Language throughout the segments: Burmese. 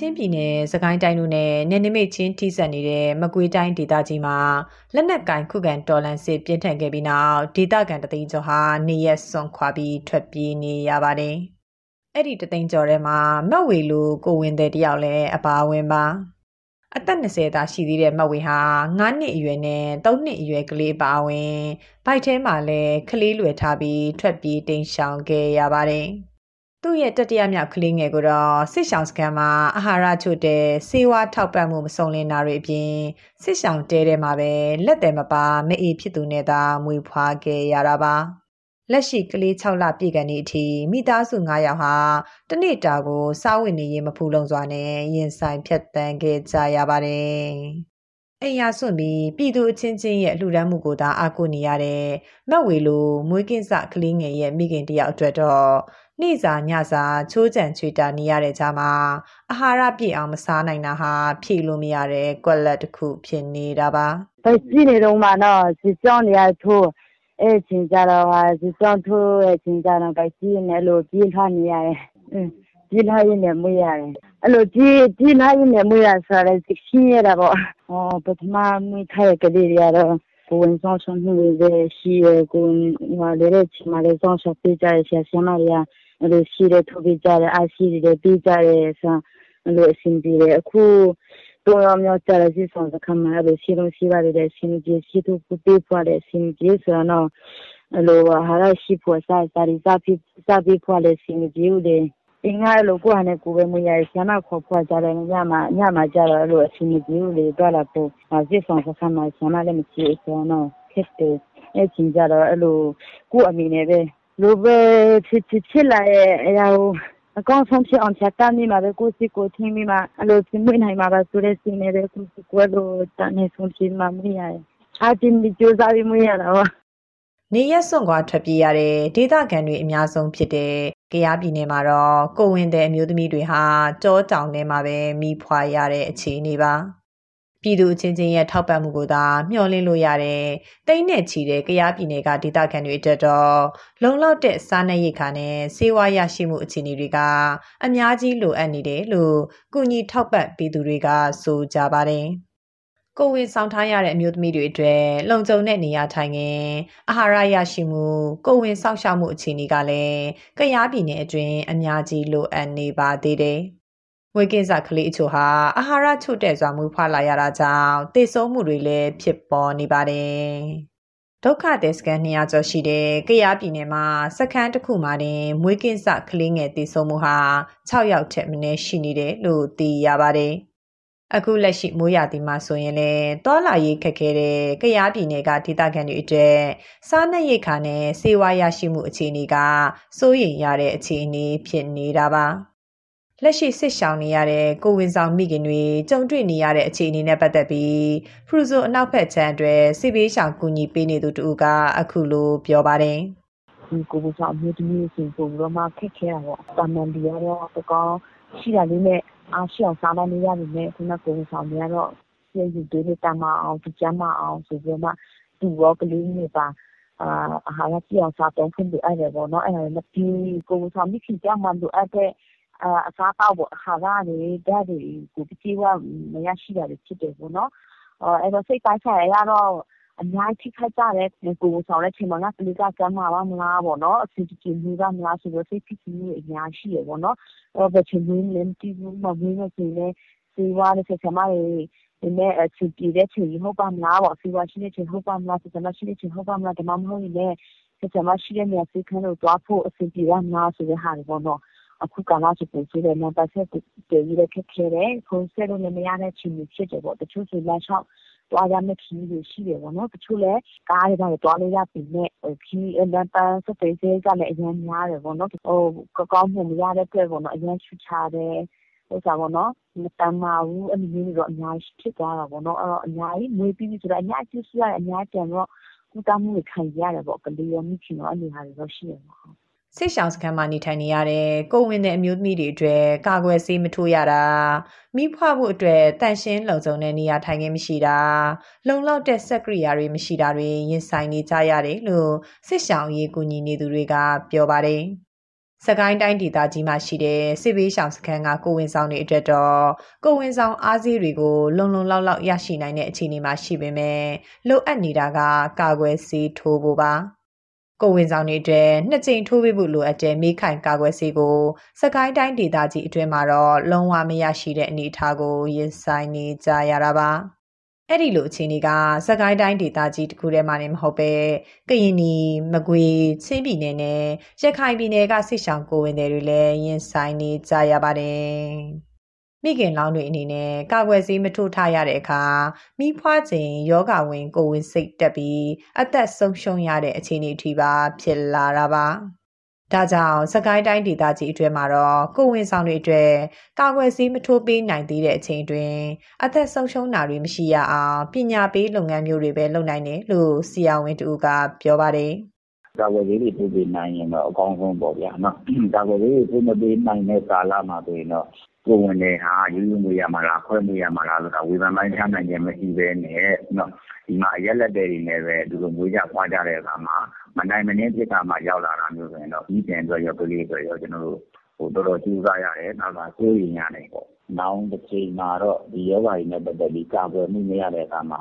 ချင်းပြည်နယ်စကိုင်းတိုင်းတို့နဲ့နယ်နိမိတ်ချင်းထိစပ်နေတဲ့မကွေးတိုင်းဒေသကြီးမှာလက်နက်ကင်ခုခံတော်လှန်စစ်ပြင်းထန်ခဲ့ပြီးနောက်ဒေသခံတသိန်းကျော်ဟာနေရက်စွန့်ခွာပြီးထွက်ပြေးနေရပါတယ်။အဲ့ဒီတသိန်းကျော်ထဲမှာမက်ဝေလူကိုဝင်တဲ့တယောက်လည်းအပါအဝင်ပါ။အသက်20သားရှိသေးတဲ့မက်ဝေဟာ9နှစ်အရွယ်နဲ့3နှစ်အရွယ်ကလေးပါဝင်ဘိုက်ထဲမှာလည်းကလေးလွယ်ထားပြီးထွက်ပြေးတိမ်ရှောင်ခဲ့ရပါတယ်။ သူ့ရဲ့တတိယမြောက်ကလေးငယ်ကိုတော့စစ်ဆောင်စကန်မှာအာဟာရချို့တဲ့စေဝါထောက်ပံ့မှုမစုံလင်တာတွေအပြင်စစ်ဆောင်တဲထဲမှာပဲလက်တယ်မပါမအေးဖြစ်သူနဲ့သာမွေဖွားခဲ့ရတာပါလက်ရှိကလေး6လပြည့်ကန်ဒီအထိမိသားစု9ယောက်ဟာတနေ့တာကိုစားဝင်နေရင်မဖူလုံစွာနဲ့ရင်ဆိုင်ဖြတ်တန်းခဲ့ကြရပါတယ် အိမ်ရဆွန့်ပြီးပြည်သူအချင်းချင်းရဲ့လှူဒန်းမှုကိုသာအားကိုးနေရတဲ့မက်ဝေလိုမွေးကင်းစကလေးငယ်ရဲ့မိခင်တယောက်အတွက်တော့နေ့စာညစာချိုးကြံချွေတာနေရတဲ့ကြားမှာအာဟာရပြည့်အောင်မစားနိုင်တာဟာဖြည့်လို့မရတဲ့ကွက်လက်တစ်ခုဖြစ်နေတာပါ။ပဲကြည့်နေတော့မှတော့စီကြောင်းနေရထိုးအဲ့ချင်းကြတော့ဟာစီကြောင်းထိုးအဲ့ချင်းကြတော့ပဲကြည့်နေလို့ပြေးထားနေရတယ်။အင်းပြေးထားရင်းနဲ့မွေးရတယ်။ အဲ့လိုပြေးပြေးထားရင်းနဲ့မွေးရဆိုတော့ရှင်းရတာပေါ့။ဟောပထမမွေးထားတဲ့ကလေးတွေကတော့ကိုဝင်ဆောင်ဆောင်မှုတွေရှိရကိုဟိုလေတဲ့ချီမလေးဆောင်ဆောင်ပေးကြရဆရာဆရာမတွေကအဲ့လိုရှိတဲ့ထုတ်ပေးကြတယ်အားရှိတယ်ပေးကြတယ်ဆိုအဲ့လိုအဆင်ပြေတယ်အခုတော့ရောမျိုးကြရစီဆောင်စခမ်းမှာအဲ့လိုရှိလို့ရှိပါတယ်အဆင်ပြေရှိသူပေးဖွာတယ်အဆင်ပြေဆိုတော့အဲ့လိုဟာရရှိဖို့စားစားရီစားပြီးစားပြီးဖွာတယ်အဆင်ပြေဦးတယ် အင်းငါလိုကိုကနေကိုပဲမရဆန္ဒခေါ်ဖွာကြတယ်ညမှာညမှာကြတော့အဲ့လိုအဆင်ပြေဦးလေတော့လာပို့အစီဆောင်စခမ်းမှာဆန္ဒလည်းမရှိဆိုတော့ခက်တယ်အဲ့ချင်းကြတော့အဲ့လိုကိုအမိနဲ့ပဲလိုပဲဖြစ်ဖြစ်ဖြစ်လာရဲ့အရာကိုအကောင်းဆုံးဖြစ်အောင်ဖြတ်တန်းမိမှာပဲကိုယ်စီကိုထင်းမိမှာအဲ့လိုပြင်မနိုင်မှာပါဆိုတဲ့စိနဲ့ပဲကိုယ်စီကိုလိုတန်းနေဆုံးဖြစ်မှာမရရဲ့အတင်းဒီကြိုးစားပြီးမရတာပါနေရက်စွန့်ခွာထွက်ပြေးရတဲ့ဒေသခံတွေအများဆုံးဖြစ်တဲ့ ကရားပြည်နယ်မှာတော့ကိုဝင်တဲ့အမျိုးသမီးတွေဟာကြောတောင်ထဲမှာပဲမိဖွာရတဲ့အခြေအနေပါပြည်သူအချင်းချင်းရဲ့ထောက်ပံ့မှုကိုသာမျှော်လင့်လို့ရတဲ့တိမ့်နဲ့ချီတဲ့ကရားပြည်နယ်ကဒေသခံတွေအတွက်တော့လုံလောက်တဲ့စားနပ်ရိက္ခာနဲ့ဆေးဝါးရရှိမှုအခြေအနေတွေကအများကြီးလိုအပ်နေတယ်လို့ကုညီထောက်ပံ့ပေးသူတွေကဆိုကြပါတယ်။ ကိုဝင်ဆောင်ထားရတဲ့အမျိုးသမီးတွေအတွက်လုံခြုံတဲ့နေရာထိုင်ခင်အာဟာရရရှိမှုကိုဝင်စောင့်ရှောက်မှုအခြေအနေကလည်းကရားပြည်နယ်အတွင်းအများကြီးလိုအပ်နေပါသေးတယ်။မွေးကင်းစကလေးအချို့ဟာအာဟာရချို့တဲ့စွာမွေးဖွားလာရတာကြောင့်သေဆုံးမှုတွေလည်းဖြစ်ပေါ်နေပါတယ်။ဒုက္ခသည်စကန်200ကျော်ရှိတဲ့ကယားပြည်နယ်မှာစခန်းတစ်ခုမှာတင်မွေးကင်းစကလေးငယ်သေဆုံးမှုဟာ6ယောက်ထက်မနည်းရှိနေတယ်လို့သိရပါတယ်။ အခုလက်ရှိမိုးရာသီမှာဆိုရင်လည်းတောလာရေးခက်ခဲတဲ့ကရားပြည်နယ်ကဒေသခံတွေအတွက်စားနပ်ရိက္ခာနဲ့စေဝါရရှိမှုအခြေအနေကစိုးရိမ်ရတဲ့အခြေအနေဖြစ်နေတာပါ။လက်ရှိစစ်ရှောင်နေရတဲ့ကိုဝင်ဆောင်မိခင်တွေကြုံတွေ့နေရတဲ့အခြေအနေနဲ့ပတ်သက်ပြီးဖရူဆိုအနောက်ဘက်ခြမ်းအတွက်စစ်ဘေးရှောင်ကူညီပေးနေသူတူကအခုလိုပြောပါတယ်ဒီကိုဝင်ဆောင်မျိုးသမီးစင်ပုံတော့မှခက်ခဲတာပေါ့တာမန်ဒီကတော့တကောင်းရှိတာလေးနဲ့ အားရှိအောင်စားနိုင်ရပြီနဲ့ခုနကိုဝင်ဆောင်တွေကတော့ကျေယူတွေးတမအောင်ဒီကျမအောင်ဆိုပြီးမှဒီရောကလေးတွေပါအာအဟာရပြအောင်စားတော့ဖွင့်ပြအဲ့တယ်ပေါ့နော်အဲ့ဒါလည်းဒီကိုဝင်ဆောင်မိခင်ကြမှာလို့အဲ့တဲ့အစားအသောက်ပေါ့အာဟာရတွေဓာတ်တွေကိုပြည့်ဝမရရှိတာတွေဖြစ်တယ်ပေါ့နော်အဲ့တော့စိတ်ပိုင်းဆိုင်ရာကတော့ အများကြီးထိခိုက်ကြတယ်ကိုယ်ဆောင်တဲ့ချိန်မှာငါကလေးကကျမ်းမာပါမလားပေါ့နော်အစီအစဉ်ကြီးကမလားဆိုတော့စိတ်ဖြစ်မှုအများရှိရပေါ့နော်အဲ့တော့ချိန်ရင်းလည်းတီးဘူးမမင်းနဲ့ဆိုရင်စေဝါနဲ့ဆက်ဆံမတွေဒီမဲ့အချီပြတဲ့ချိန်ဟုတ်ပါမလားပေါ့စေဝါရှိတဲ့ချိန်ဟုတ်ပါမလားဆက်ဆံမရှိတဲ့ချိန်ဟုတ်ပါမလားဒါမှမဟုတ်ရင်လည်းဆက်ဆံမရှိတဲ့နေရာစိတ်ခံလို့တွားဖို့အစီအပြေရမလားဆိုတဲ့ဟာတွေပေါ့နော်အခုကာလဆိုပိုဆိုးတယ်နံပါတ်ဆက်တည်ရခက်ခဲတယ်ဖုန်းဆက်လို့လည်းမရတဲ့ချိန်မျိုးဖြစ်တယ်ပေါ့တချို့ဆိုလမ်းလျှောက် သွားရမယ့်ခီးတွေရှိတယ်ပေါ့နော်တချို့လည်းကားတွေပါသွားလို့ရပြီနဲ့ခီးလမ်းပန်းစပယ်စေးကလည်းအရင်များတယ်ပေါ့နော်ဟိုကောကောင်းမှုမရတဲ့အတွက်ပေါ့နော်အရင်ချူချတယ်ဥစ္စာပေါ့နော်မတန်မာဘူးအဲ့လိုမျိုးတော့အများကြီးဖြစ်သွားတာပေါ့နော်အဲ့တော့အများကြီးမွေးပြီးပြီဆိုတော့အများကြီးဆူရတယ်အများကြီးတန်တော့ကုသမှုတွေခံရတယ်ပေါ့ကလေးရောမိခင်ရောအဲ့လိုဟာတွေတော့ရှိရမှာဟုတ် စစ်ရှောင်းစခန်းမှာနေထိုင်နေရတဲ့ကိုဝင်တဲ့အမျိုးသမီးတွေအတွက်ကာကွယ်ဆေးမထိုးရတာမိဖွားဖို့အတွက်တန်ရှင်းလုံခြုံတဲ့နေရာထိုင်ခင်းမရှိတာလုံလောက်တဲ့စက်ကရိယာတွေမရှိတာတွေရင်ဆိုင်နေကြရတယ်လို့စစ်ရှောင်းရေးကူညီနေသူတွေကပြောပါတယ်စကိုင်းတိုင်းဒေသကြီးမှာရှိတဲ့စစ်ဘေးရှောင်စခန်းကကိုဝင်ဆောင်တွေအတွက်တော့ကိုဝင်ဆောင်အားစီးတွေကိုလုံလုံလောက်လောက်ရရှိနိုင်တဲ့အခြေအနေမှာရှိပေမဲ့လိုအပ်နေတာကကာကွယ်ဆေးထိုးဖို့ပါ ကိုဝင်ဆောင်တွေအတွက်နှစ်ကြိမ်ထိုးပေးဖို့လိုအပ်တဲ့မိခိုင်ကာကွယ်ဆေးကိုစကိုင်းတိုင်းဒေသကြီးအတွင်းမှာတော့လုံးဝမရရှိတဲ့အနေအထားကိုရင်ဆိုင်နေကြရတာပါအဲ့ဒီလိုအခြေအနေကစကိုင်းတိုင်းဒေသကြီးတစ်ခုထဲမှာနေမဟုတ်ပဲကရင်နီမကွေချင်းပြည်နယ်နဲ့ရခိုင်ပြည်နယ်ကစစ်ဆောင်ကိုဝင်တွေလည်းရင်ဆိုင်နေကြရပါတယ် မိခင်လောင်းတွေအနေနဲ့ကာကွယ်ဆေးမထိုးထားရတဲ့အခါမိဖွားခြင်းယောဂဝင်ကိုဝင်စိတ်တက်ပြီးအသက်ဆုံးရှုံးရတဲ့အခြေအနေအထိပါဖြစ်လာတာပါဒါကြောင့်စကိုင်းတိုင်းဒေသကြီးအတွင်းမှာတော့ကိုဝင်ဆောင်တွေအတွက်ကာကွယ်ဆေးမထိုးပေးနိုင်သေးတဲ့အချိန်တွင်အသက်ဆုံးရှုံးတာတွေမရှိရအောင်ပညာပေးလုပ်ငန်းမျိုးတွေပဲလုပ်နိုင်တယ်လို့စီယာဝင်တူကပြောပါတယ်ကာကွယ်ဆေးတွေထိုးပေးနိုင်ရင်တော့အကောင်းဆုံးပေါ့ဗျာနော်ကာကွယ်ဆေးတွေထိုးမပေးနိုင်တဲ့ကာလမှာဆိုရင်တော့ ကိုယ်ဝင်နေဟာယူယူမွေရမှာလားခွဲမွေရမှာလားဆိုတာဝေဖန်ပိုင်းချနိုင်ခြင်းမရှိဘဲနဲ့နော်ဒီမှာအရက်လက်တွေနေပဲဒီလိုမွေးကြဖွားကြတဲ့အခါမှာမနိုင်မနှင်းဖြစ်တာမှရောက်လာတာမျိုးဆိုရင်တော့ဒီပြန်အတွက်ရောကလေးတွေရောကျွန်တော်တို့ဟိုတော်တော်ကြိုးစားရတယ်နောက်ကစိုးရင်ရတယ်ပေါ့နောက်တစ်ချိန်မှာတော့ဒီယောဂါတွေနဲ့ပတ်သက်ပြီးကာကွယ်မှုမရတဲ့အခါမှာ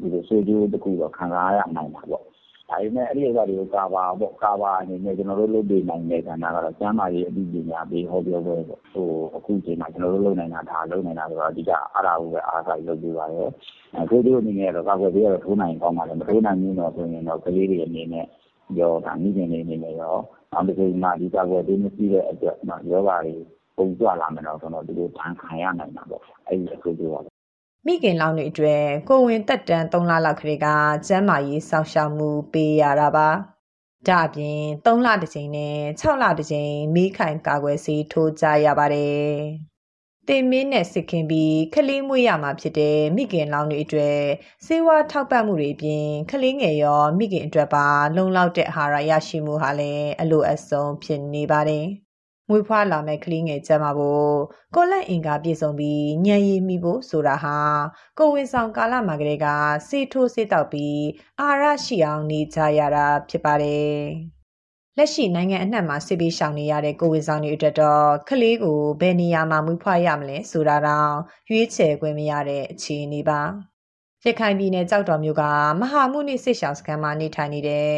ဒီလိုဆိုးကျိုးတစ်ခုတော့ခံစားရနိုင်တာပေါ့ ဒါပေမဲ့ အဲ့ဒီဥစ္စာတွေကိုကာဘာပေါ့ကာဘာအနေနဲ့ ကျွန်တော်တို့ လုပ်ပေးနိုင်တဲ့ ကဏ္ဍကတော့ ကျမ်းမာရေးအသိပညာပေး ဟောပြောပွဲပေါ့ဟိုအခုချိန်မှာ ကျွန်တော်တို့ လုပ်နိုင်တာ ဒါလုပ်နိုင်တာဆိုတော့ အဓိကအားရဖို့ပဲ အားစိုက်လုပ်ပေးပါရဲ့အခုတို့အနေနဲ့တော့ ကာကွယ်ပေးရတော့ ထိုးနိုင်ကောင်းပါလေမထိုးနိုင်ဘူးတော့ဆိုရင်တော့ ကလေးတွေအနေနဲ့ရောဒါမိခင်တွေအနေနဲ့ရော နောက်တစ်ချိန်မှာ ဒီကာကွယ်ပေး မရှိတဲ့အတွက်နော်ယောဂါတွေ ပုံကြွလာမယ်တော့ဆိုတော့ဒီလိုထန်ခံရနိုင်တာပေါ့ အဲ့ဒီအခုပြောပါ မိခင်လောင်တွေအတွက်ကိုဝင်တက်တန်3လလောက်ခရေကကျန်းမာရေးစောင့်ရှောက်မှုပေးရတာပါဒါအပြင်3လတစ်ချိန်နဲ့6လတစ်ချိန်မိခိုင်ကာကွယ်ဆေးထိုးကြရပါတယ်တင်မင်းနဲ့စစ်ခင်ပြီးခလေးမွေးရမှာဖြစ်တဲ့မိခင်လောင်တွေအတွက်စေဝါထောက်ပံ့မှုတွေအပြင်ခလေးငယ်ရောမိခင်အတွက်ပါလုံလောက်တဲ့အာဟာရရရှိမှုဟာလည်းအလိုအဆုံးဖြစ်နေပါတယ် မွေးဖွားလာမဲ့ကလေးငယ်ကျန်းမာဖို့ကိုလက်အင်ကာပြည့်စုံပြီးညံရည်မိဖို့ဆိုတာဟာကိုဝင်ဆောင်ကာလမှာကလေးကစေထိုးစေတောက်ပြီးအာဟာရရှိအောင်နေကြရတာဖြစ်ပါတယ်လက်ရှိနိုင်ငံအနှံ့မှာစစ်ပေးရှောင်နေရတဲ့ကိုဝင်ဆောင်တွေအတွက်တော့ကလေးကိုဘယ်နေရာမှာမွေးဖွားရမလဲဆိုတာတော့ရွေးချယ်ခွင့်မရတဲ့အခြေအနေပါ ရခိုင်ပြည်နယ်ကြောက်တော်မြို့ကမဟာမုနိစစ်ရှောင်းစခန်းမှာနေထိုင်နေတဲ့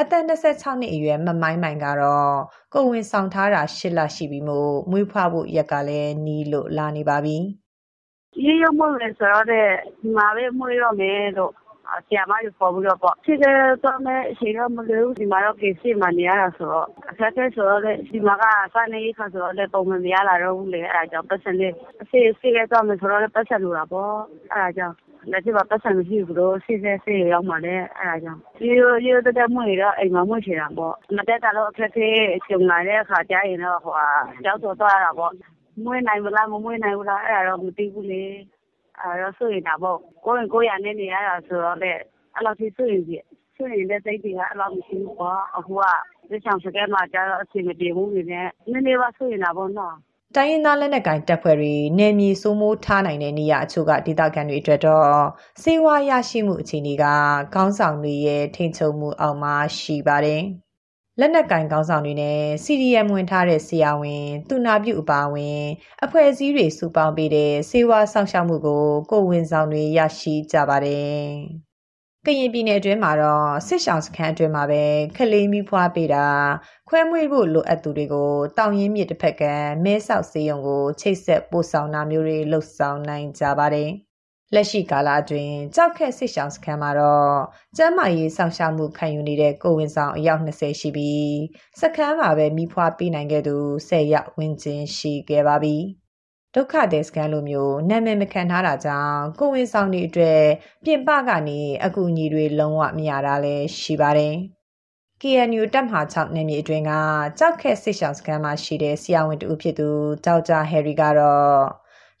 အသက်26နှစ်အရွယ်မမိုင်းမိုင်ကတော့ကိုဝင်ဆောင်ထားတာ၈လရှိပြီမို့မွေးဖွားဖို့ရက်ကလည်းနီးလို့လာနေပါပြီရေရုံမွေးမယ်ဆိုတော့တဲ့ဒီမှာပဲမွေးတော့မယ်လို့ဆရာမကြီးပေါ်ပြီးတော့ပေါ့ဖြစ်ကြတော့မယ်အချိန်တော့မလို့ဒီမှာတော့ကေစီမနေရတာဆိုတော့အခက်အခဲဆိုတော့လေဒီမှာကစနေခါဆိုတော့လေပုံမှန်မရလာတော့ဘူးလေအဲဒါကြောင့်ပတ်စံလေးအစီအစီကတော့မယ်ဆိုတော့ပတ်စံလိုတာပေါ့အဲဒါကြောင့် လက်ကျပတ်စံမရှိဘူးလို့စီစဲစီရောက်မှလည်းအဲဒါကြောင့်ဒီဒီတက်မွေးတော့အိမ်မှာမွေးချင်တာပေါ့မတက်တော့အခက်အခဲကျုံလာတဲ့အခါကျရင်တော့ဟိုကြောက်တော့သွားတာပေါ့မွေးနိုင်မလားမမွေးနိုင်ဘူးလားအဲ့ဒါတော့မသိဘူးလေအဲ့တော့ဆိုရင်ဒါပေါ့ကိုရင်ကိုရနဲ့နေရတာဆိုတော့လေအဲ့လိုဖြစ်ဆိုရင်ပြဆိုရင်လည်းစိတ်တွေကအဲ့လိုမရှိဘူးပေါ့အခုကဒီဆောင်စကဲမှာကျတော့အစီမပြေဘူးနေနဲ့နည်းနည်းပါဆိုရင်ဒါပေါ့နော် တိုင်းရင်းသားလက်နက်ကိုင်တပ်ဖွဲ့တွေနယ်မြေစိုးမိုးထားနိုင်တဲ့နေရာအချို့ကဒေသခံတွေအတွက်တော့စေဝါရရှိမှုအခြေအနေကခေါင်းဆောင်တွေရဲ့ထိန်ချုပ်မှုအောက်မှာရှိပါတယ်။လက်နက်ကင်ခေါင်းဆောင်တွေနဲ့ CDM ဝင်ထားတဲ့ဆရာဝန်သူနာပြုအပါအဝင် အဖွဲ့အစည်းတွေစုပေါင်းပေးတဲ့စေဝါဆောင်ရှောက်မှုကိုကိုဝင်ဆောင်တွေရရှိကြပါတယ်။ ကရင်ပြည်နယ်အတွင်းမှာတော့စစ်ရှောင်းစခန်းအတွင်းမှာပဲခလေးမီးဖွားပေးတာခွဲမွေးဖို့လိုအပ်သူတွေကိုတောင်ရင်မြစ်တစ်ဖက်ကမဲဆောက်စေးရုံကိုချိတ်ဆက်ပို့ဆောင်တာမျိုးတွေလှုပ်ဆောင်နိုင်ကြပါတယ်။လက်ရှိကာလအတွင်းကြောက်ခက်စစ်ရှောင်းစခန်းမှာတော့ကျမ်းမာရေးဆောင်ရှားမှုခံယူနေတဲ့ကိုဝင်ဆောင်အယောက်20ရှိပြီးစခန်းမှာပဲမိဖွားပေးနိုင်ခဲ့သူ10ရောက်ဝန်းကျင်ရှိခဲ့ပါပြီ။ ဒုက္ခတဲ့စကန်လိုမျိုးနာမည်မခံထားတာကြောင့်ကိုဝင်ဆောင်တွေအတွက်ပြင်ပကနေအကူအညီတွေလုံးဝမရတာလည်းရှိပါတယ်။ KNU တပ်မဟာ6နယ်မြေအတွင်းကကြောက်ခက်စစ်ဆောင်စခန်းမှာရှိတဲ့ဆရာဝန်တူဖြစ်သူဒေါက်တာဟယ်ရီကတော့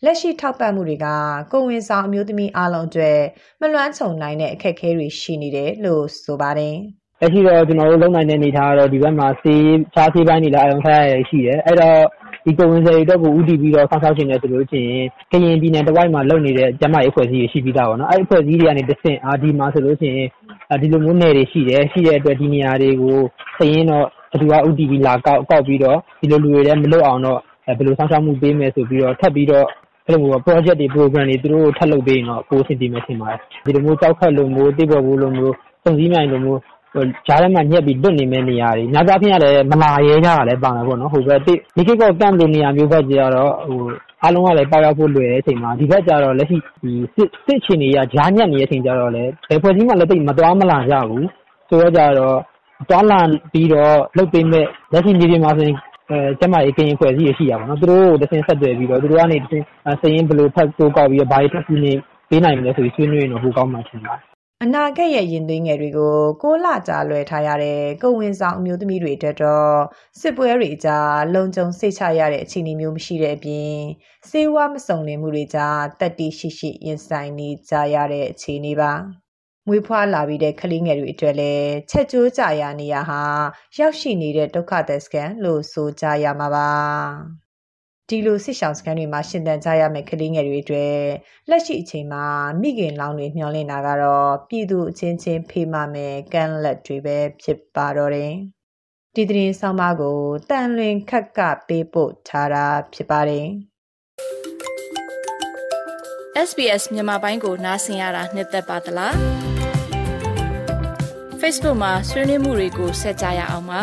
လက်ရှိထောက်ပံ့မှုတွေကကိုဝင်ဆောင်အမျိုးသမီးအားလုံးအတွက်မလွမ်းခြုံနိုင်တဲ့အခက်အခဲတွေရှိနေတယ်လို့ဆိုပါတယ်။လက်ရှိတော့ကျွန်တော်တို့လုံနိုင်တဲ့အနေထားကတော့ဒီဘက်မှာစေးချားစေးပိုင်းတွေလည်းအယုံထားရရှိတယ်။အဲ့တော့ ဒီကိုဝင်စေအတွက်ကိုဥတီပြီးတော့ဆောင်းဆောက်ခြင်းနဲ့ဆိုလို့ရှိရင်ကရင်ပြည်နယ်တစ်ဝိုက်မှာလုပ်နေတဲ့ကျမရေးအဖွဲ့အစည်းတွေရှိပြီးသားပေါ့နော်အဲ့အဖွဲ့အစည်းတွေကနေတစ်ဆင့်အာဒီမှာဆိုလို့ရှိရင်ဒီလိုမျိုးနယ်တွေရှိတယ်ရှိတဲ့အတွက်ဒီနေရာတွေကိုစရင်တော့ဘသူကဥတီပြီးလာကောက်ကောက်ပြီးတော့ဒီလိုလူတွေလည်းမလွတ်အောင်တော့ဘယ်လိုဆောင်းဆောက်မှုပေးမယ်ဆိုပြီးတော့ထပ်ပြီးတော့အဲ့လိုမျိုး project တွေ program တွေသူတို့ထပ်လုပ်ပေးရင်တော့ပိုအဆင်ပြေမယ်ထင်ပါတယ်ဒီလိုမျိုးကြောက်ခတ်လိုမျိုးတိပေါ်ဘူးလိုမျိုးစုံစည်းမြိုင်လိုမျိုး ဂျားထဲမှာညက်ပြီးလွတ်နေမယ့်နေရာတွေများသောအားဖြင့်ကလည်းမလာရဲကြတာလည်းပါမယ်ပေါ့နော်ဟိုဘက်တိမိခိကော့ကန့်လိုနေရာမျိုးဘက်ကျတော့ဟိုအားလုံးကလည်းပေါက်ရောက်ဖို့လွယ်တဲ့အချိန်မှာဒီဘက်ကျတော့လက်ရှိဒီစစ်စစ်ချင်တွေကဂျားညက်နေတဲ့အချိန်ကျတော့လည်းဘယ်ဖွဲ့စည်းမှလည်းတိတ်မသွားမလာကြဘူးဆိုတော့ကြတော့တွားလာပြီးတော့လုတ်ပေးမဲ့လက်ရှိမြေပြင်မှာဆိုရင်အဲကျမရေးကရင်ဖွဲ့စည်းရရှိရပါတော့သူတို့ကိုတစ်ဆင့်ဆက်သွယ်ပြီးတော့သူတို့ကနေတစ်ဆင့်စရင်ဘယ်လိုဖတ်ကိုကောက်ပြီးတော့ဘာတွေတက်စီနေပေးနိုင်မလဲဆိုပြီးဆွေးနွေးရင်တော့ဟိုကောင်းမှထင်ပါတယ် အနာဂတ်ရဲ့ရင်သွေးငယ်တွေကိုကိုလကြာလွယ်ထားရတဲ့ကိုဝင်ဆောင်အမျိုးသမီးတွေအတွက်တော့စစ်ပွဲတွေကြားလုံခြုံစိတ်ချရတဲ့အခြေအနေမျိုးမရှိတဲ့အပြင်စေဝါမစုံလင်မှုတွေကြားတက်တီရှိရှိရင်ဆိုင်နေကြရတဲ့အခြေအနေပါမွေးဖွားလာပြီးတဲ့ကလေးငယ်တွေအတွက်လည်းချက်ကျိုးကြရနေရဟာရောက်ရှိနေတဲ့ဒုက္ခသက်စကန်လို့ဆိုကြရမှာပါ ဒီလိုစစ်ဆောင်စခန်းတွေမှာရှင်သန်ကြရမယ့်ကလေးငယ်တွေအတွက်လက်ရှိအချိန်မှာမိခင်လောင်တွေမျှော်လင့်တာကတော့ပြည်သူအချင်းချင်းဖေးမမယ်ကန့်လက်တွေပဲဖြစ်ပါတော့တယ်။ဒီသတင်းဆောင်မကိုတန်လွင်ခက်ကပေးပို့ထားတာဖြစ်ပါတယ် SBS မြန်မာပိုင်းကိုနားဆင်ရတာနှစ်သက်ပါတလား Facebook မှာဆွေးနွေးမှုတွေကိုဆက်ကြရအောင်ပါ